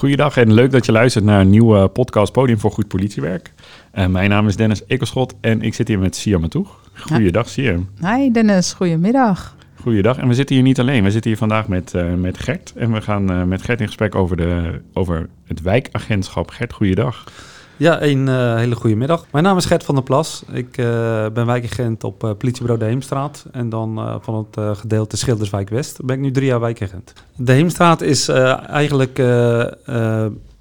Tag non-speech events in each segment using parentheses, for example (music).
Goeiedag en leuk dat je luistert naar een nieuwe podcast Podium voor Goed Politiewerk. Uh, mijn naam is Dennis Ekelschot en ik zit hier met Siam Matoeg. Goeiedag Siam. Hi Dennis, goedemiddag. Goeiedag. En we zitten hier niet alleen. We zitten hier vandaag met, uh, met Gert. En we gaan uh, met Gert in gesprek over, de, over het wijkagentschap. Gert, goeiedag. Ja, een uh, hele goede middag. Mijn naam is Gert van der Plas. Ik ben wijkagent op politiebureau De Heemstraat. En dan van het gedeelte Schilderswijk West. Ben ik nu drie jaar wijkagent. De Heemstraat is eigenlijk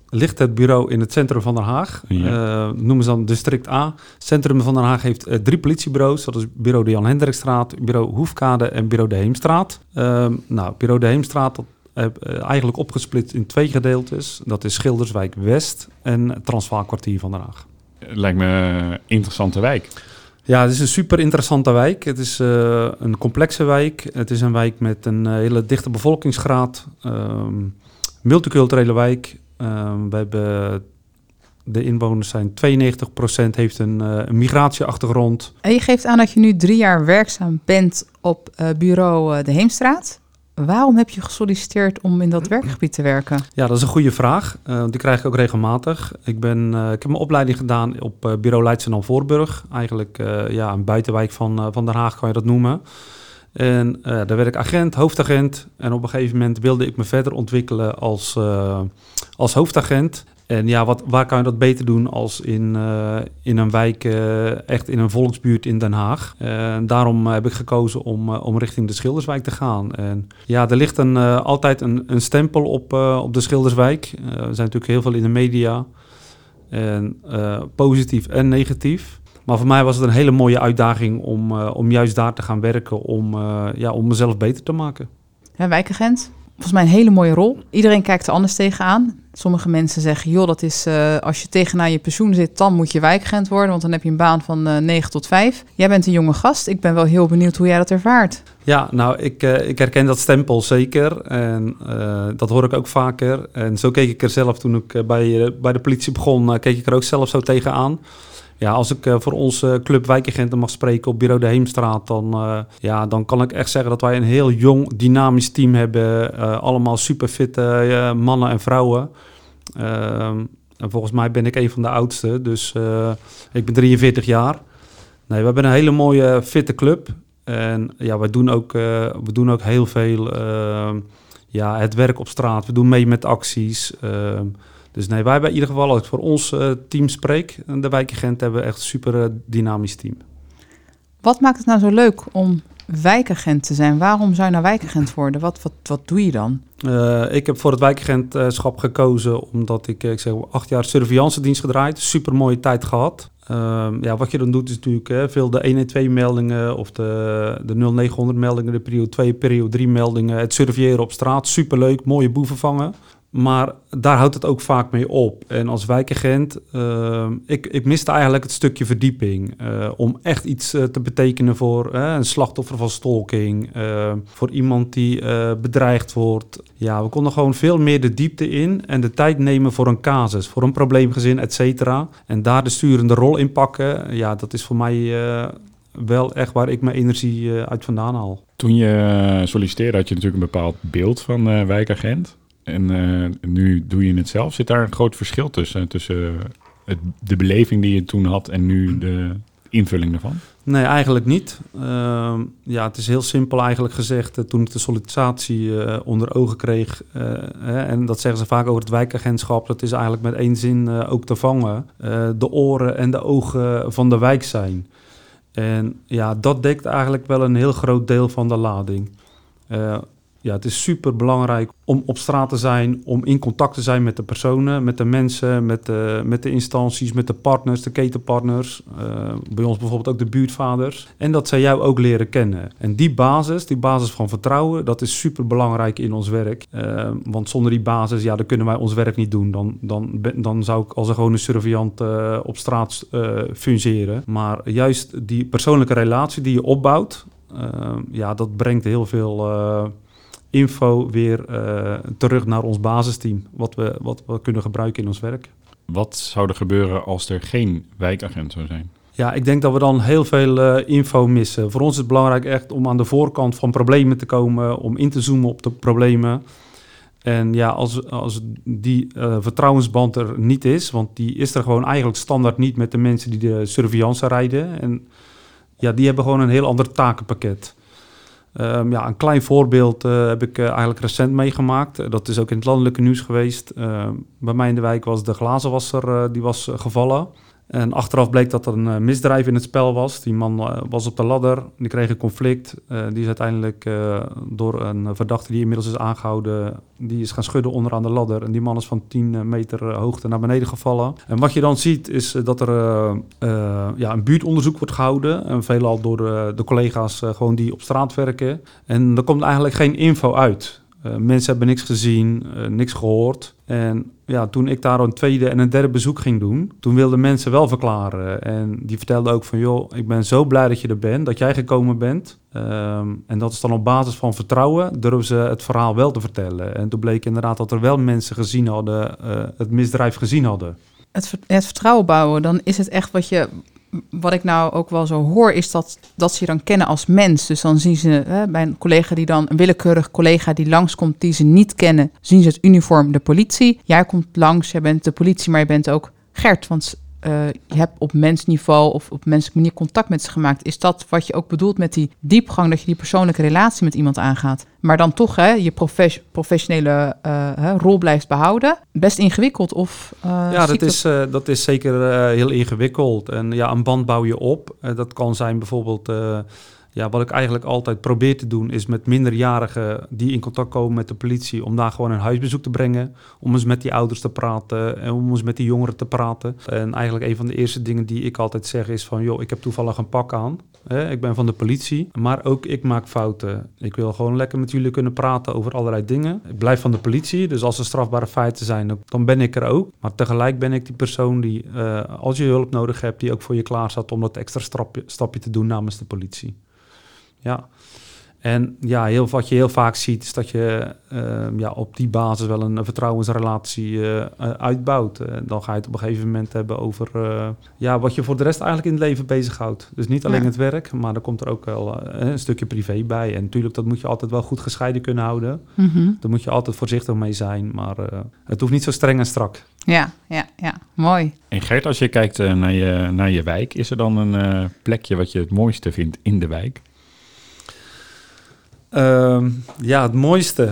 ligt het bureau in het centrum van Den Haag. Ja. Noemen ze dan district A. Het centrum van Den Haag heeft drie politiebureaus. Dat is bureau de Jan Hendrikstraat, bureau Hoefkade en bureau de Heemstraat. Uh, nou, bureau de Heemstraat dat, eigenlijk opgesplitst in twee gedeeltes. Dat is Schilderswijk West en Transvaalkwartier van Den Haag. Lijkt me een interessante wijk. Ja, het is een super interessante wijk. Het is een complexe wijk. Het is een wijk met een hele dichte bevolkingsgraad. Ehm, multiculturele wijk. Um, we hebben de inwoners zijn 92% heeft een, uh, een, migratieachtergrond. En je geeft aan dat je nu drie jaar werkzaam bent op uh, bureau De Heemstraat. Waarom heb je gesolliciteerd om in dat werkgebied te werken? Ja, dat is een goede vraag. die krijg ik ook regelmatig. Ik, ben, ik heb mijn opleiding gedaan op bureau Leidschendam Voorburg. Eigenlijk ja, een buitenwijk van, van Den Haag kan je dat noemen. En daar werd ik agent, hoofdagent. En op een gegeven moment wilde ik me verder ontwikkelen als, als hoofdagent. En ja, wat, waar kan je dat beter doen als in, uh, in een wijk, echt in een volksbuurt in Den Haag. Daarom heb ik gekozen om, om richting de Schilderswijk te gaan. En ja, er ligt een, altijd een, een stempel op, op de Schilderswijk. er zijn natuurlijk heel veel in de media. En, positief en negatief. Maar voor mij was het een hele mooie uitdaging om, om juist daar te gaan werken, om, ja, om mezelf beter te maken. Ja, wijkagent, volgens mij een hele mooie rol. Iedereen kijkt er anders tegenaan. Sommige mensen zeggen, joh, dat is uh, als je tegenaan je pensioen zit, dan moet je wijkagent worden, want dan heb je een baan van uh, 9 tot 5. Jij bent een jonge gast. Ik ben wel heel benieuwd hoe jij dat ervaart. Ja, nou, ik, uh, ik herken dat stempel zeker. En dat hoor ik ook vaker. En zo keek ik er zelf toen ik bij, bij de politie begon, keek ik er ook zelf zo tegenaan. Ja, als ik uh, voor onze club wijkagenten mag spreken op bureau De Heemstraat, dan, uh, ja, dan kan ik echt zeggen dat wij een heel jong, dynamisch team hebben. Uh, allemaal superfitte mannen en vrouwen. En volgens mij ben ik een van de oudste, dus ik ben 43 jaar. Nee, we hebben een hele mooie, fitte club. En ja, we doen ook, we doen ook heel veel ja, het werk op straat. We doen mee met acties. Ehm, dus nee, wij hebben in ieder geval, als ik voor ons uh, team spreek, de wijkagent hebben echt een super uh, dynamisch team. Wat maakt het nou zo leuk om wijkagent te zijn? Waarom zou je nou wijkagent worden? Wat, wat, wat doe je dan? Uh, ik heb voor het wijkagentschap gekozen omdat ik, ik zeg, acht jaar surveillance dienst gedraaid. Super mooie tijd gehad. Uh, ja, wat je dan doet is natuurlijk hè, veel de 112 meldingen of de, de 0900 meldingen, de periode 2, periode 3 meldingen. Het surveilleren op straat, superleuk, mooie boeven vangen. Maar daar houdt het ook vaak mee op. En als wijkagent, uh, ik, ik miste eigenlijk het stukje verdieping. Uh, om echt iets uh, te betekenen voor een slachtoffer van stalking. voor iemand die bedreigd wordt. Ja, we konden gewoon veel meer de diepte in. En de tijd nemen voor een casus, voor een probleemgezin, et cetera. En daar de sturende rol in pakken. Ja, dat is voor mij wel echt waar ik mijn energie uit vandaan haal. Toen je solliciteerde had je natuurlijk een bepaald beeld van wijkagent. En uh, nu doe je het zelf. Zit daar een groot verschil tussen? Tussen het, de beleving die je toen had en nu de invulling ervan? Nee, eigenlijk niet. Uh, ja, het is heel simpel eigenlijk gezegd. Uh, toen ik de sollicitatie uh, onder ogen kreeg, hè, en dat zeggen ze vaak over het wijkagentschap, dat is eigenlijk met één zin ook te vangen. de oren en de ogen van de wijk zijn. En ja, dat dekt eigenlijk wel een heel groot deel van de lading ja, het is super belangrijk om op straat te zijn, om in contact te zijn met de personen, met de mensen, met de, met de instanties, met de partners, de ketenpartners. Uh, bij ons bijvoorbeeld ook de buurtvaders. En dat zij jou ook leren kennen. En die basis, die basis van vertrouwen, dat is super belangrijk in ons werk. Uh, want zonder die basis, ja, dan kunnen wij ons werk niet doen. Dan, dan, dan zou ik als een gewone surveillant uh, op straat fungeren. Maar juist die persoonlijke relatie die je opbouwt, ja, dat brengt heel veel info weer uh, terug naar ons basisteam, wat we, wat we kunnen gebruiken in ons werk. Wat zou er gebeuren als er geen wijkagent zou zijn? Ja, ik denk dat we dan heel veel uh, info missen. Voor ons is het belangrijk echt om aan de voorkant van problemen te komen, om in te zoomen op de problemen. En ja, als, als die uh, vertrouwensband er niet is, want die is er gewoon eigenlijk standaard niet met de mensen die de surveillance rijden. En ja, die hebben gewoon een heel ander takenpakket. Um, ja, een klein voorbeeld uh, heb ik uh, eigenlijk recent meegemaakt. dat is ook in het landelijke nieuws geweest. Uh, bij mij in de wijk was de glazenwasser die was gevallen. En achteraf bleek dat er een uh, misdrijf in het spel was. Die man uh, was op de ladder, die kreeg een conflict. Uh, die is uiteindelijk door een verdachte die inmiddels is aangehouden... die is gaan schudden onderaan de ladder. En die man is van 10 meter hoogte naar beneden gevallen. En wat je dan ziet is dat er ja, een buurtonderzoek wordt gehouden. En veelal door de collega's gewoon die op straat werken. En er komt eigenlijk geen info uit. Mensen hebben niks gezien, niks gehoord... En ja, toen ik daar een tweede en een derde bezoek ging doen, toen wilden mensen wel verklaren. En die vertelden ook van, joh, ik ben zo blij dat je er bent, dat jij gekomen bent. Um, en dat is dan op basis van vertrouwen, durven ze het verhaal wel te vertellen. En toen bleek inderdaad dat er wel mensen gezien hadden, uh, het misdrijf gezien hadden. Het, het vertrouwen bouwen, dan is het echt wat je, wat ik nou ook wel zo hoor, is dat, dat ze je dan kennen als mens. Dus dan zien ze hè, bij een collega die dan, een willekeurig collega die langskomt, die ze niet kennen, zien ze het uniform de politie. Jij komt langs, jij bent de politie, maar je bent ook Gert. Want uh, je hebt op mensniveau of op menselijke manier contact met ze gemaakt. Is dat wat je ook bedoelt met die diepgang, dat je die persoonlijke relatie met iemand aangaat? Maar dan toch hè, je profes professionele uh, rol blijft behouden. Best ingewikkeld of... Uh, ja, dat is, dat is zeker heel ingewikkeld. En ja, een band bouw je op. dat kan zijn bijvoorbeeld ja, wat ik eigenlijk altijd probeer te doen, is met minderjarigen die in contact komen met de politie, om daar gewoon een huisbezoek te brengen. Om eens met die ouders te praten en om eens met die jongeren te praten. En eigenlijk een van de eerste dingen die ik altijd zeg is van, joh, ik heb toevallig een pak aan. Hè, ik ben van de politie, maar ook ik maak fouten. Ik wil gewoon lekker met jullie kunnen praten over allerlei dingen. Ik blijf van de politie, dus als er strafbare feiten zijn, dan ben ik er ook. Maar tegelijk ben ik die persoon die, uh, als je hulp nodig hebt, die ook voor je klaar staat om dat extra stapje te doen namens de politie ja. En ja, heel, wat je heel vaak ziet is dat je uh, ja, op die basis wel een, vertrouwensrelatie uh, uitbouwt. Uh, dan ga je het op een gegeven moment hebben over ja, wat je voor de rest eigenlijk in het leven bezighoudt. Dus niet alleen het werk, maar er komt er ook wel een stukje privé bij. En natuurlijk, dat moet je altijd wel goed gescheiden kunnen houden. Mm -hmm. Daar moet je altijd voorzichtig mee zijn, maar het hoeft niet zo streng en strak. Ja, ja, ja, mooi. En Gert, als je kijkt naar, je, naar je wijk, is er dan een plekje wat je het mooiste vindt in de wijk? Uh, ja, het mooiste.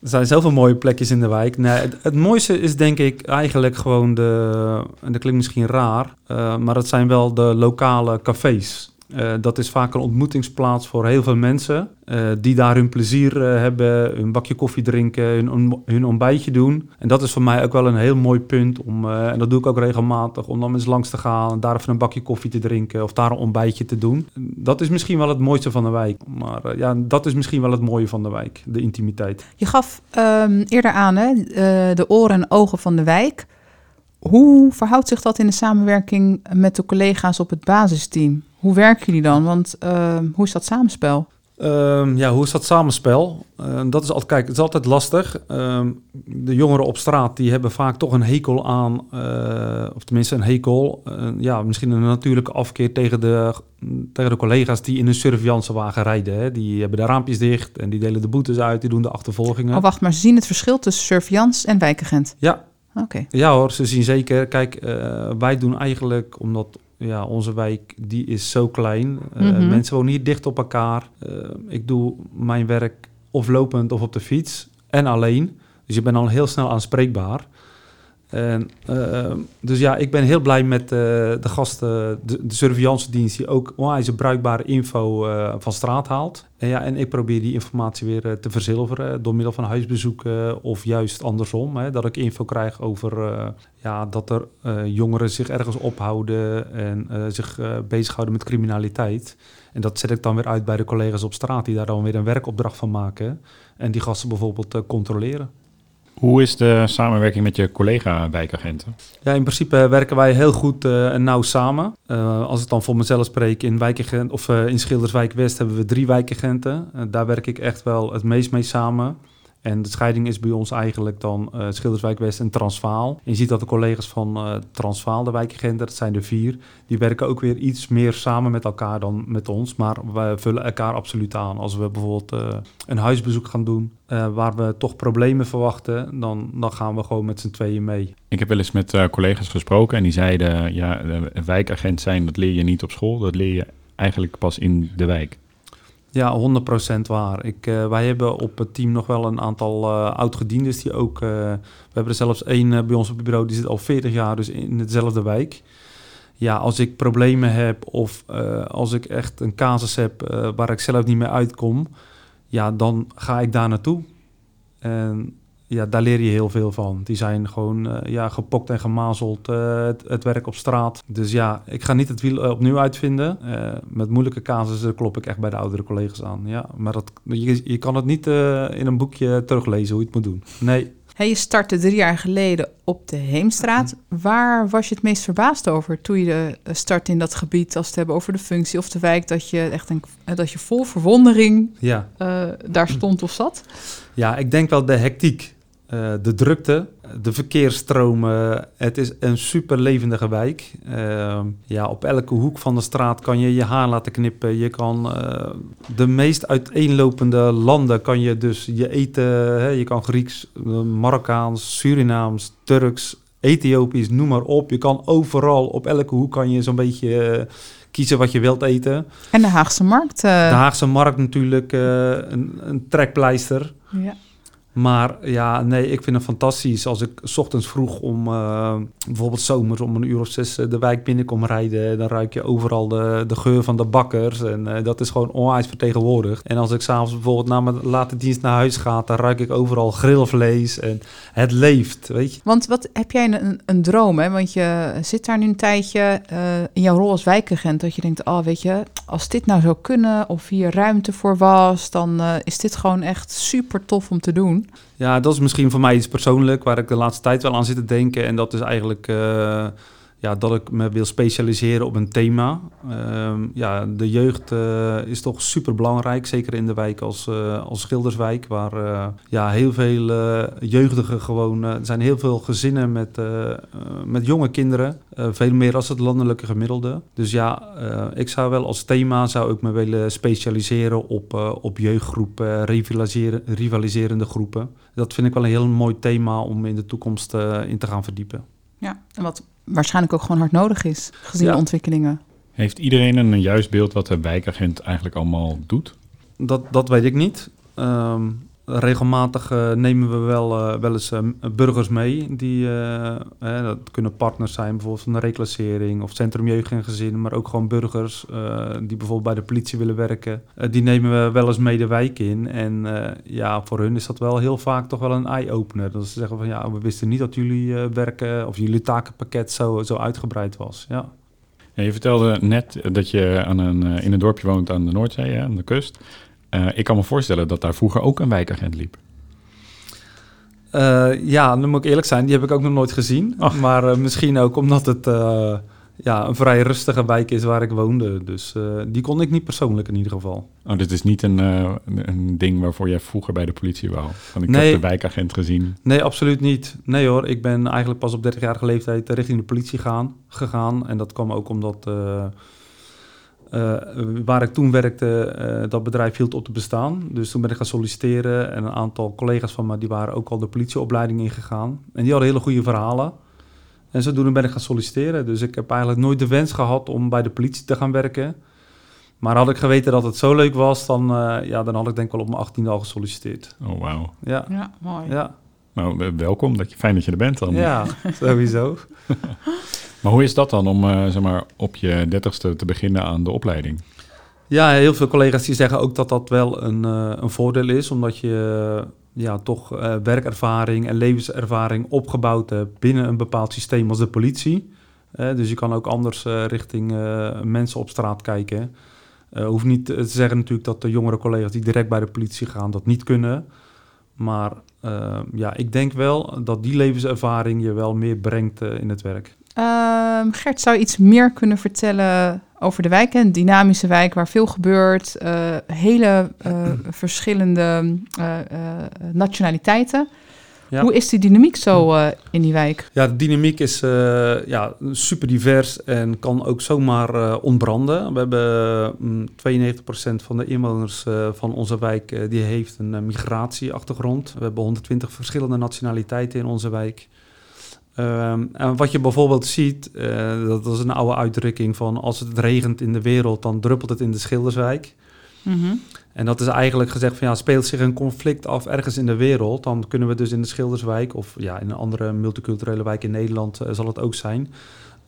Er zijn zoveel mooie plekjes in de wijk. Nee, het, mooiste is denk ik eigenlijk gewoon de... En dat klinkt misschien raar, uh, maar het zijn wel de lokale cafés. Uh, dat is vaak een ontmoetingsplaats voor heel veel mensen uh, die daar hun plezier uh, hebben, hun bakje koffie drinken, hun, hun, ontbijtje doen. En dat is voor mij ook wel een heel mooi punt om, en dat doe ik ook regelmatig, om dan eens langs te gaan, daar even een bakje koffie te drinken of daar een ontbijtje te doen. Dat is misschien wel het mooiste van de wijk. Maar ja, dat is misschien wel het mooie van de wijk, de intimiteit. Je gaf um, eerder aan hè, de oren en ogen van de wijk. Hoe verhoudt zich dat in de samenwerking met de collega's op het basisteam? Hoe werken jullie dan? Want uh, hoe is dat samenspel? Um, ja, hoe is dat samenspel? Uh, dat is altijd, kijk, het is altijd lastig. Um, de jongeren op straat die hebben vaak toch een hekel aan, uh, of tenminste een hekel, uh, ja, misschien een natuurlijke afkeer tegen de, tegen de collega's die in een surveillancewagen rijden. Hè. Die hebben de raampjes dicht en die delen de boetes uit, die doen de achtervolgingen. Oh, wacht, maar ze zien het verschil tussen surveillance en wijkagent? Ja. Oké. Ja hoor, ze zien zeker. Kijk, wij doen eigenlijk, omdat ja, onze wijk die is zo klein. Mm -hmm. Mensen wonen hier dicht op elkaar. Uh, ik doe mijn werk of lopend of op de fiets en alleen. Dus je bent al heel snel aanspreekbaar. En, uh, dus ja, ik ben heel blij met de gasten, de, de surveillance dienst, die ook onwijs bruikbare info van straat haalt. En, ja, en ik probeer die informatie weer te verzilveren door middel van huisbezoeken of juist andersom. Hè, dat ik info krijg over ja, dat er jongeren zich ergens ophouden en zich bezighouden met criminaliteit. En dat zet ik dan weer uit bij de collega's op straat, die daar dan weer een werkopdracht van maken. En die gasten bijvoorbeeld controleren. Hoe is de samenwerking met je collega-wijkagenten? Ja, in principe werken wij heel goed en nauw samen. als ik dan voor mezelf spreek, in, wijkagent, of, in Schilderswijk West hebben we drie wijkagenten. daar werk ik echt wel het meest mee samen. En de scheiding is bij ons eigenlijk dan uh, Schilderswijk West en Transvaal. En je ziet dat de collega's van uh, Transvaal, de wijkagenten, dat zijn er vier, die werken ook weer iets meer samen met elkaar dan met ons. Maar we vullen elkaar absoluut aan. Als we bijvoorbeeld uh, een huisbezoek gaan doen waar we toch problemen verwachten, dan, dan gaan we gewoon met z'n tweeën mee. Ik heb wel eens met collega's gesproken en die zeiden, ja, wijkagent zijn, dat leer je niet op school, dat leer je eigenlijk pas in de wijk. Ja, 100% waar. Ik, uh, wij hebben op het team nog wel een aantal uh, oud-gediendes die ook... Uh, we hebben er zelfs één bij ons op het bureau, die zit al 40 jaar dus in dezelfde wijk. Ja, als ik problemen heb of als ik echt een casus heb waar ik zelf niet meer uitkom... Ja, dan ga ik daar naartoe. En ja, daar leer je heel veel van. Die zijn gewoon uh, ja, gepokt en gemazeld uh, het, het, werk op straat. Dus ja, ik ga niet het wiel eh, opnieuw uitvinden. Uh, met moeilijke casussen klop ik echt bij de oudere collega's aan. Ja, maar dat, je, je kan het niet in een boekje teruglezen hoe je het moet doen. Nee. Hey, je startte drie jaar geleden op de Heemstraat. Waar was je het meest verbaasd over toen je start in dat gebied, als het hebben over de functie of de wijk, dat je echt een, dat je vol verwondering ja. daar stond of zat? Ja, ik denk wel de hectiek. Uh, de drukte, de verkeersstromen. Het is een super levendige wijk. Uh, ja, op elke hoek van de straat kan je je haar laten knippen. Je kan uh, de meest uiteenlopende landen kan je dus je eten. Hè, je kan Grieks, Marokkaans, Surinaams, Turks, Ethiopisch, noem maar op. Je kan overal, op elke hoek kan je zo'n beetje kiezen wat je wilt eten. En de Haagse markt. De Haagse markt natuurlijk, een, een trekpleister. Ja. Maar ja, nee, ik vind het fantastisch als ik s ochtends vroeg om uh, bijvoorbeeld zomers om een uur of zes eh, de wijk binnenkom rijden. Dan ruik je overal de, de geur van de bakkers. En uh, dat is gewoon onwijs vertegenwoordigd. En als ik s'avonds bijvoorbeeld na mijn late dienst naar huis ga, dan ruik ik overal grillvlees. En het leeft, weet je. Want wat heb jij een, een droom, hè? Want je zit daar nu een tijdje in jouw rol als wijkagent. Dat je denkt, oh weet je, als dit nou zou kunnen of hier ruimte voor was, dan is dit gewoon echt super tof om te doen. Ja, dat is misschien voor mij iets persoonlijk waar ik de laatste tijd wel aan zit te denken. En dat is eigenlijk uh, ja, dat ik me wil specialiseren op een thema. Uh, ja, de jeugd uh, is toch super belangrijk, zeker in de wijk als, uh, als Schilderswijk, waar ja, heel veel jeugdigen gewoon. er zijn heel veel gezinnen met, met jonge kinderen, veel meer als het landelijke gemiddelde. Dus ja, ik zou wel als thema zou ik me willen specialiseren op, op jeugdgroepen, rivaliserende groepen. Dat vind ik wel een heel mooi thema om in de toekomst in te gaan verdiepen. Ja, en wat waarschijnlijk ook gewoon hard nodig is, gezien de ontwikkelingen. Heeft iedereen een juist beeld wat de wijkagent eigenlijk allemaal doet? Dat, dat weet ik niet. Um, regelmatig uh, nemen we wel, uh, wel eens uh, burgers mee. Die, dat kunnen partners zijn, bijvoorbeeld van de reclassering of Centrum Jeugd en Gezin, maar ook gewoon burgers die bijvoorbeeld bij de politie willen werken. die nemen we wel eens mee de wijk in. En ja, voor hun is dat wel heel vaak toch wel een eye-opener. Dat ze zeggen van ja, we wisten niet dat jullie werken of jullie takenpakket zo, zo uitgebreid was. Ja. Ja, je vertelde net dat je aan een, in een dorpje woont aan de Noordzee, hè, aan de kust. Uh, ik kan me voorstellen dat daar vroeger ook een wijkagent liep. Uh, ja, dan moet ik eerlijk zijn, die heb ik ook nog nooit gezien. Ach. Maar uh, misschien ook omdat het ja, een vrij rustige wijk is waar ik woonde. Dus die kon ik niet persoonlijk in ieder geval. Oh, dit is niet een, een ding waarvoor jij vroeger bij de politie wou? Van ik nee. heb de wijkagent gezien. Nee, absoluut niet. Nee hoor, ik ben eigenlijk pas op 30-jarige leeftijd richting de politie gaan, gegaan. En dat kwam ook omdat uh, waar ik toen werkte, uh, dat bedrijf hield op te bestaan. Dus toen ben ik gaan solliciteren en een aantal collega's van me die waren ook al de politieopleiding ingegaan. En die hadden hele goede verhalen. En zodoende ben ik gaan solliciteren. Dus ik heb eigenlijk nooit de wens gehad om bij de politie te gaan werken. Maar had ik geweten dat het zo leuk was, dan, uh, ja, dan had ik denk ik wel op mijn 18e al gesolliciteerd. Oh, wauw. Ja. ja, mooi. Ja. Nou, welkom. Dat je, fijn dat je er bent dan. Ja, (laughs) sowieso. (laughs) Maar hoe is dat dan om uh, zeg maar, op je dertigste te beginnen aan de opleiding? Ja, heel veel collega's die zeggen ook dat dat wel een, uh, een voordeel is, omdat je uh, ja, toch werkervaring en levenservaring opgebouwd hebt binnen een bepaald systeem als de politie. dus je kan ook anders richting mensen op straat kijken. hoeft niet te zeggen natuurlijk dat de jongere collega's die direct bij de politie gaan dat niet kunnen. Maar ja, ik denk wel dat die levenservaring je wel meer brengt in het werk. Uh, Gert, zou je iets meer kunnen vertellen over de wijk, een dynamische wijk waar veel gebeurt. eh, hele eh, (clears throat) verschillende eh, nationaliteiten. Ja. Hoe is die dynamiek zo in die wijk? Ja, de dynamiek is ja, super divers en kan ook zomaar ontbranden. We hebben mm, 92% van de inwoners van onze wijk die heeft een migratieachtergrond. We hebben 120 verschillende nationaliteiten in onze wijk. Ehm, en wat je bijvoorbeeld ziet, eh, dat is een oude uitdrukking van als het regent in de wereld, dan druppelt het in de Schilderswijk. Mhm. En dat is eigenlijk gezegd van ja, speelt zich een conflict af ergens in de wereld, dan kunnen we dus in de Schilderswijk of ja, in een andere multiculturele wijk in Nederland eh, zal het ook zijn,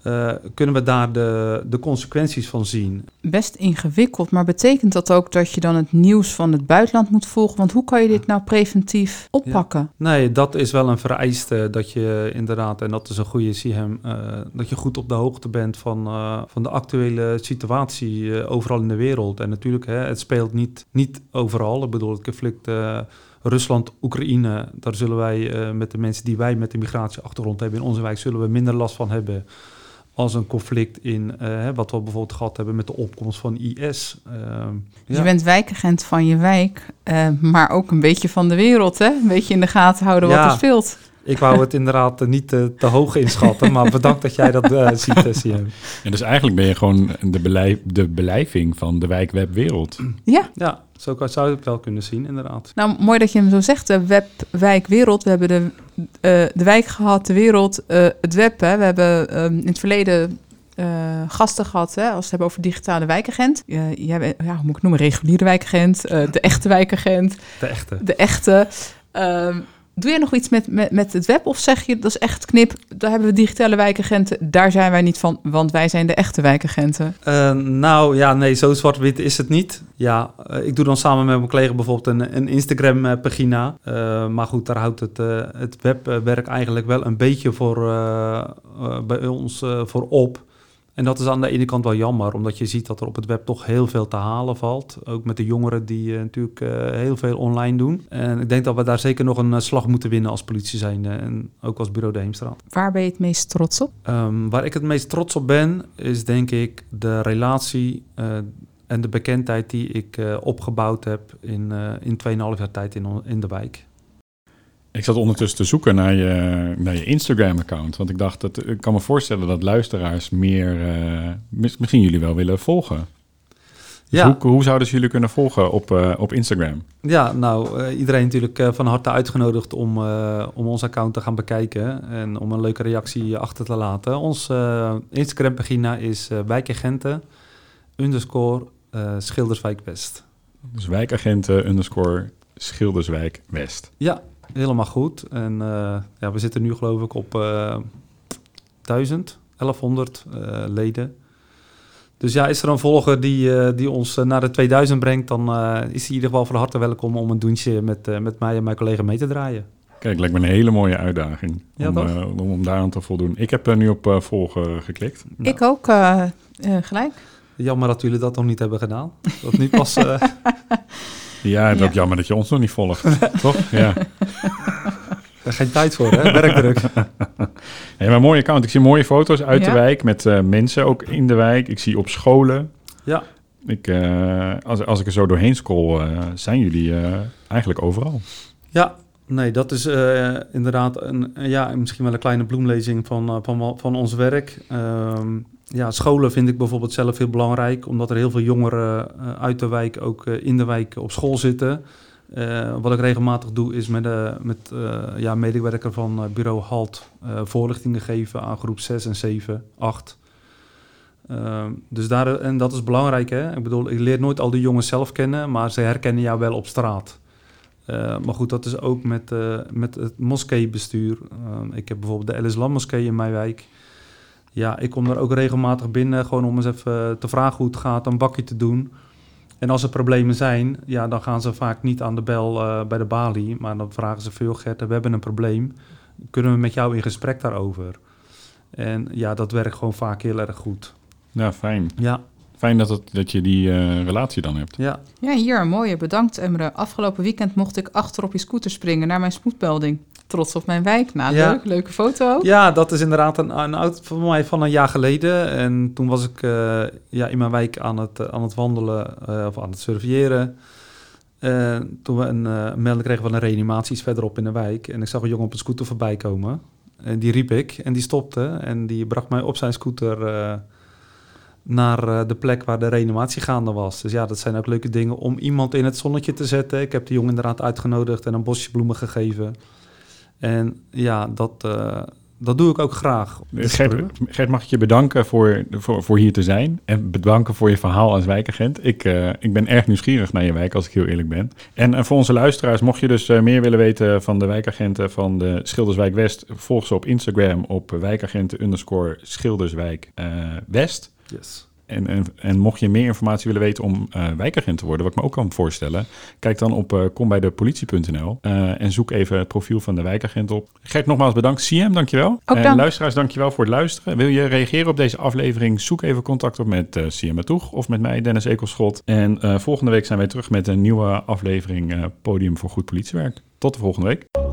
eh, kunnen we daar de, de consequenties van zien. Best ingewikkeld, maar betekent dat ook dat je dan het nieuws van het buitenland moet volgen? Want hoe kan je dit nou preventief oppakken? Nee, dat is wel een vereiste dat je inderdaad, en dat is een goede CM, eh, dat je goed op de hoogte bent van, eh, van de actuele situatie overal in de wereld. En natuurlijk, hè, het speelt niet, niet overal. Ik bedoel, het conflict Rusland-Oekraïne, daar zullen wij met de mensen die wij met de migratieachtergrond hebben in onze wijk, zullen we minder last van hebben als een conflict in, eh, hè, wat we bijvoorbeeld gehad hebben met de opkomst van IS. Ehm, Dus ja. je bent wijkagent van je wijk, eh, maar ook een beetje van de wereld, hè? Een beetje in de gaten houden wat er speelt. Ik wou het (laughs) inderdaad eh, niet te, te hoog inschatten, maar (laughs) bedankt dat jij dat eh, ziet, eh, CM. En dus eigenlijk ben je gewoon de, belij de belijving van de wijkwebwereld. Ja, Ja, zo kan- zou je het wel kunnen zien, inderdaad. nou mooi dat je hem zo zegt, de web, wijk, wereld. We hebben de, eh, de wijk gehad, de wereld, eh, het web. Hè. We hebben ehm, in het verleden eh, gasten gehad, hè, als we het hebben over digitale wijkagent. Jij bent, ja, hoe moet ik het noemen, reguliere wijkagent, de echte wijkagent, De echte. de echte. Ehm, doe jij nog iets met, met, met het web of zeg je, dat is echt knip, daar hebben we digitale wijkagenten, daar zijn wij niet van, want wij zijn de echte wijkagenten. Eh, nou ja, nee, zo zwart-wit is het niet. Ja, eh, ik doe dan samen met mijn collega bijvoorbeeld een, een Instagram-pagina. Eh, maar goed, daar houdt het, het webwerk eigenlijk wel een beetje voor, bij ons voor op. En dat is aan de ene kant wel jammer, omdat je ziet dat er op het web toch heel veel te halen valt. Ook met de jongeren die eh, natuurlijk eh, heel veel online doen. En ik denk dat we daar zeker nog een eh, slag moeten winnen als politie zijn en ook als bureau de Heemstraat. Waar ben je het meest trots op? Ehm, waar ik het meest trots op ben, is denk ik de relatie en de bekendheid die ik opgebouwd heb in, in 2,5 jaar tijd in, in de wijk. Ik zat ondertussen te zoeken naar je, naar je Instagram-account. Want ik dacht, dat, ik kan me voorstellen dat luisteraars meer, eh, mis- misschien jullie wel willen volgen. Dus Ja. Hoe, hoe zouden ze jullie kunnen volgen op, eh, op Instagram? Ja, nou, eh, iedereen natuurlijk van harte uitgenodigd om, om ons account te gaan bekijken en om een leuke reactie achter te laten. Ons eh, Instagram-pagina is wijkagenten underscore Schilderswijk West. Dus wijkagenten underscore Schilderswijk West. Ja, helemaal goed. En eh, ja, we zitten nu geloof ik op eh 1000, 1100 eh, leden. Dus ja, is er een volger die, eh, die ons eh, naar de 2000 brengt, dan eh, is hij in ieder geval van harte welkom om een doentje met, eh, met mij en mijn collega mee te draaien. Kijk, lijkt me een hele mooie uitdaging Ja, om, eh, om, om daaraan te voldoen. Ik heb er nu op eh, volgen geklikt. Nou, Ik ook eh, eh, gelijk. Jammer dat jullie dat nog niet hebben gedaan. Dat nu pas. (laughs) Ja, het is Ja. ook jammer dat je ons nog niet volgt. (laughs) Toch? Ja. geen tijd voor, hè? Werkdruk. (laughs) Hey, maar een mooie account. Ik zie mooie foto's uit de wijk met eh, mensen ook in de wijk. Ik zie op scholen. Ja. Ik, eh, als, als ik er zo doorheen scroll, eh, zijn jullie eh, eigenlijk overal. Ja, nee, dat is eh, inderdaad een, ja, misschien wel een kleine bloemlezing van, van, van ons werk. Ehm, ja, scholen vind ik bijvoorbeeld zelf heel belangrijk, omdat er heel veel jongeren eh, uit de wijk ook eh, in de wijk op school zitten. Eh, wat ik regelmatig doe, is met, de met ja, medewerker van bureau HALT voorlichtingen geven aan groep 6 en 7, 8. Ehm, dus daar, en dat is belangrijk, hè? Ik bedoel, ik leer nooit al die jongens zelf kennen, maar ze herkennen jou wel op straat. Uh, maar goed, dat is ook met, uh, met het moskeebestuur. Uh, ik heb bijvoorbeeld de El Islam moskee in mijn wijk. Ja, ik kom er ook regelmatig binnen, gewoon om eens even te vragen hoe het gaat, een bakje te doen. En als er problemen zijn, ja, dan gaan ze vaak niet aan de bel uh, bij de balie, maar dan vragen ze veel, Gert, we hebben een probleem. Kunnen we met jou in gesprek daarover? En ja, dat werkt gewoon vaak heel erg goed. Ja, fijn. Ja. Fijn dat, het, dat je die uh, relatie dan hebt. Ja. Ja, hier een mooie. Bedankt, Emre. Afgelopen weekend mocht ik achter op je scooter springen naar mijn spoedmelding. Trots op mijn wijk. Nou, Ja. leuk. Leuke foto. Ja, dat is inderdaad een, een oud van mij van een jaar geleden. En toen was ik eh, ja, in mijn wijk aan het, aan het wandelen eh, of aan het surveilleren. Toen we een eh, melding kregen van een reanimatie verderop in de wijk. En ik zag een jongen op een scooter voorbij komen. En die riep ik en die stopte. En die bracht mij op zijn scooter naar de plek waar de reanimatie gaande was. Dus ja, dat zijn ook leuke dingen om iemand in het zonnetje te zetten. Ik heb die jongen inderdaad uitgenodigd en een bosje bloemen gegeven. En ja, dat, eh, dat doe ik ook graag. Gert, Gert, mag ik je bedanken voor, voor, voor hier te zijn. En bedanken voor je verhaal als wijkagent. Ik, eh, ik ben erg nieuwsgierig naar je wijk, als ik heel eerlijk ben. En voor onze luisteraars, mocht je dus eh, meer willen weten van de wijkagenten van de Schilderswijk West, volg ze op Instagram op wijkagenten underscore Schilderswijk West. Yes. En, en, en mocht je meer informatie willen weten om eh, wijkagent te worden, wat ik me ook kan voorstellen, kijk dan op eh kombijdepolitie.nl eh, en zoek even het profiel van de wijkagent op. Gert, nogmaals bedankt. CM, dankjewel. Ook en dank. luisteraars, dankjewel voor het luisteren. Wil je reageren op deze aflevering? Zoek even contact op met eh CM Matoeg of met mij, Dennis Ekelschot. En volgende week zijn wij terug met een nieuwe aflevering Podium voor Goed Politiewerk. Tot de volgende week.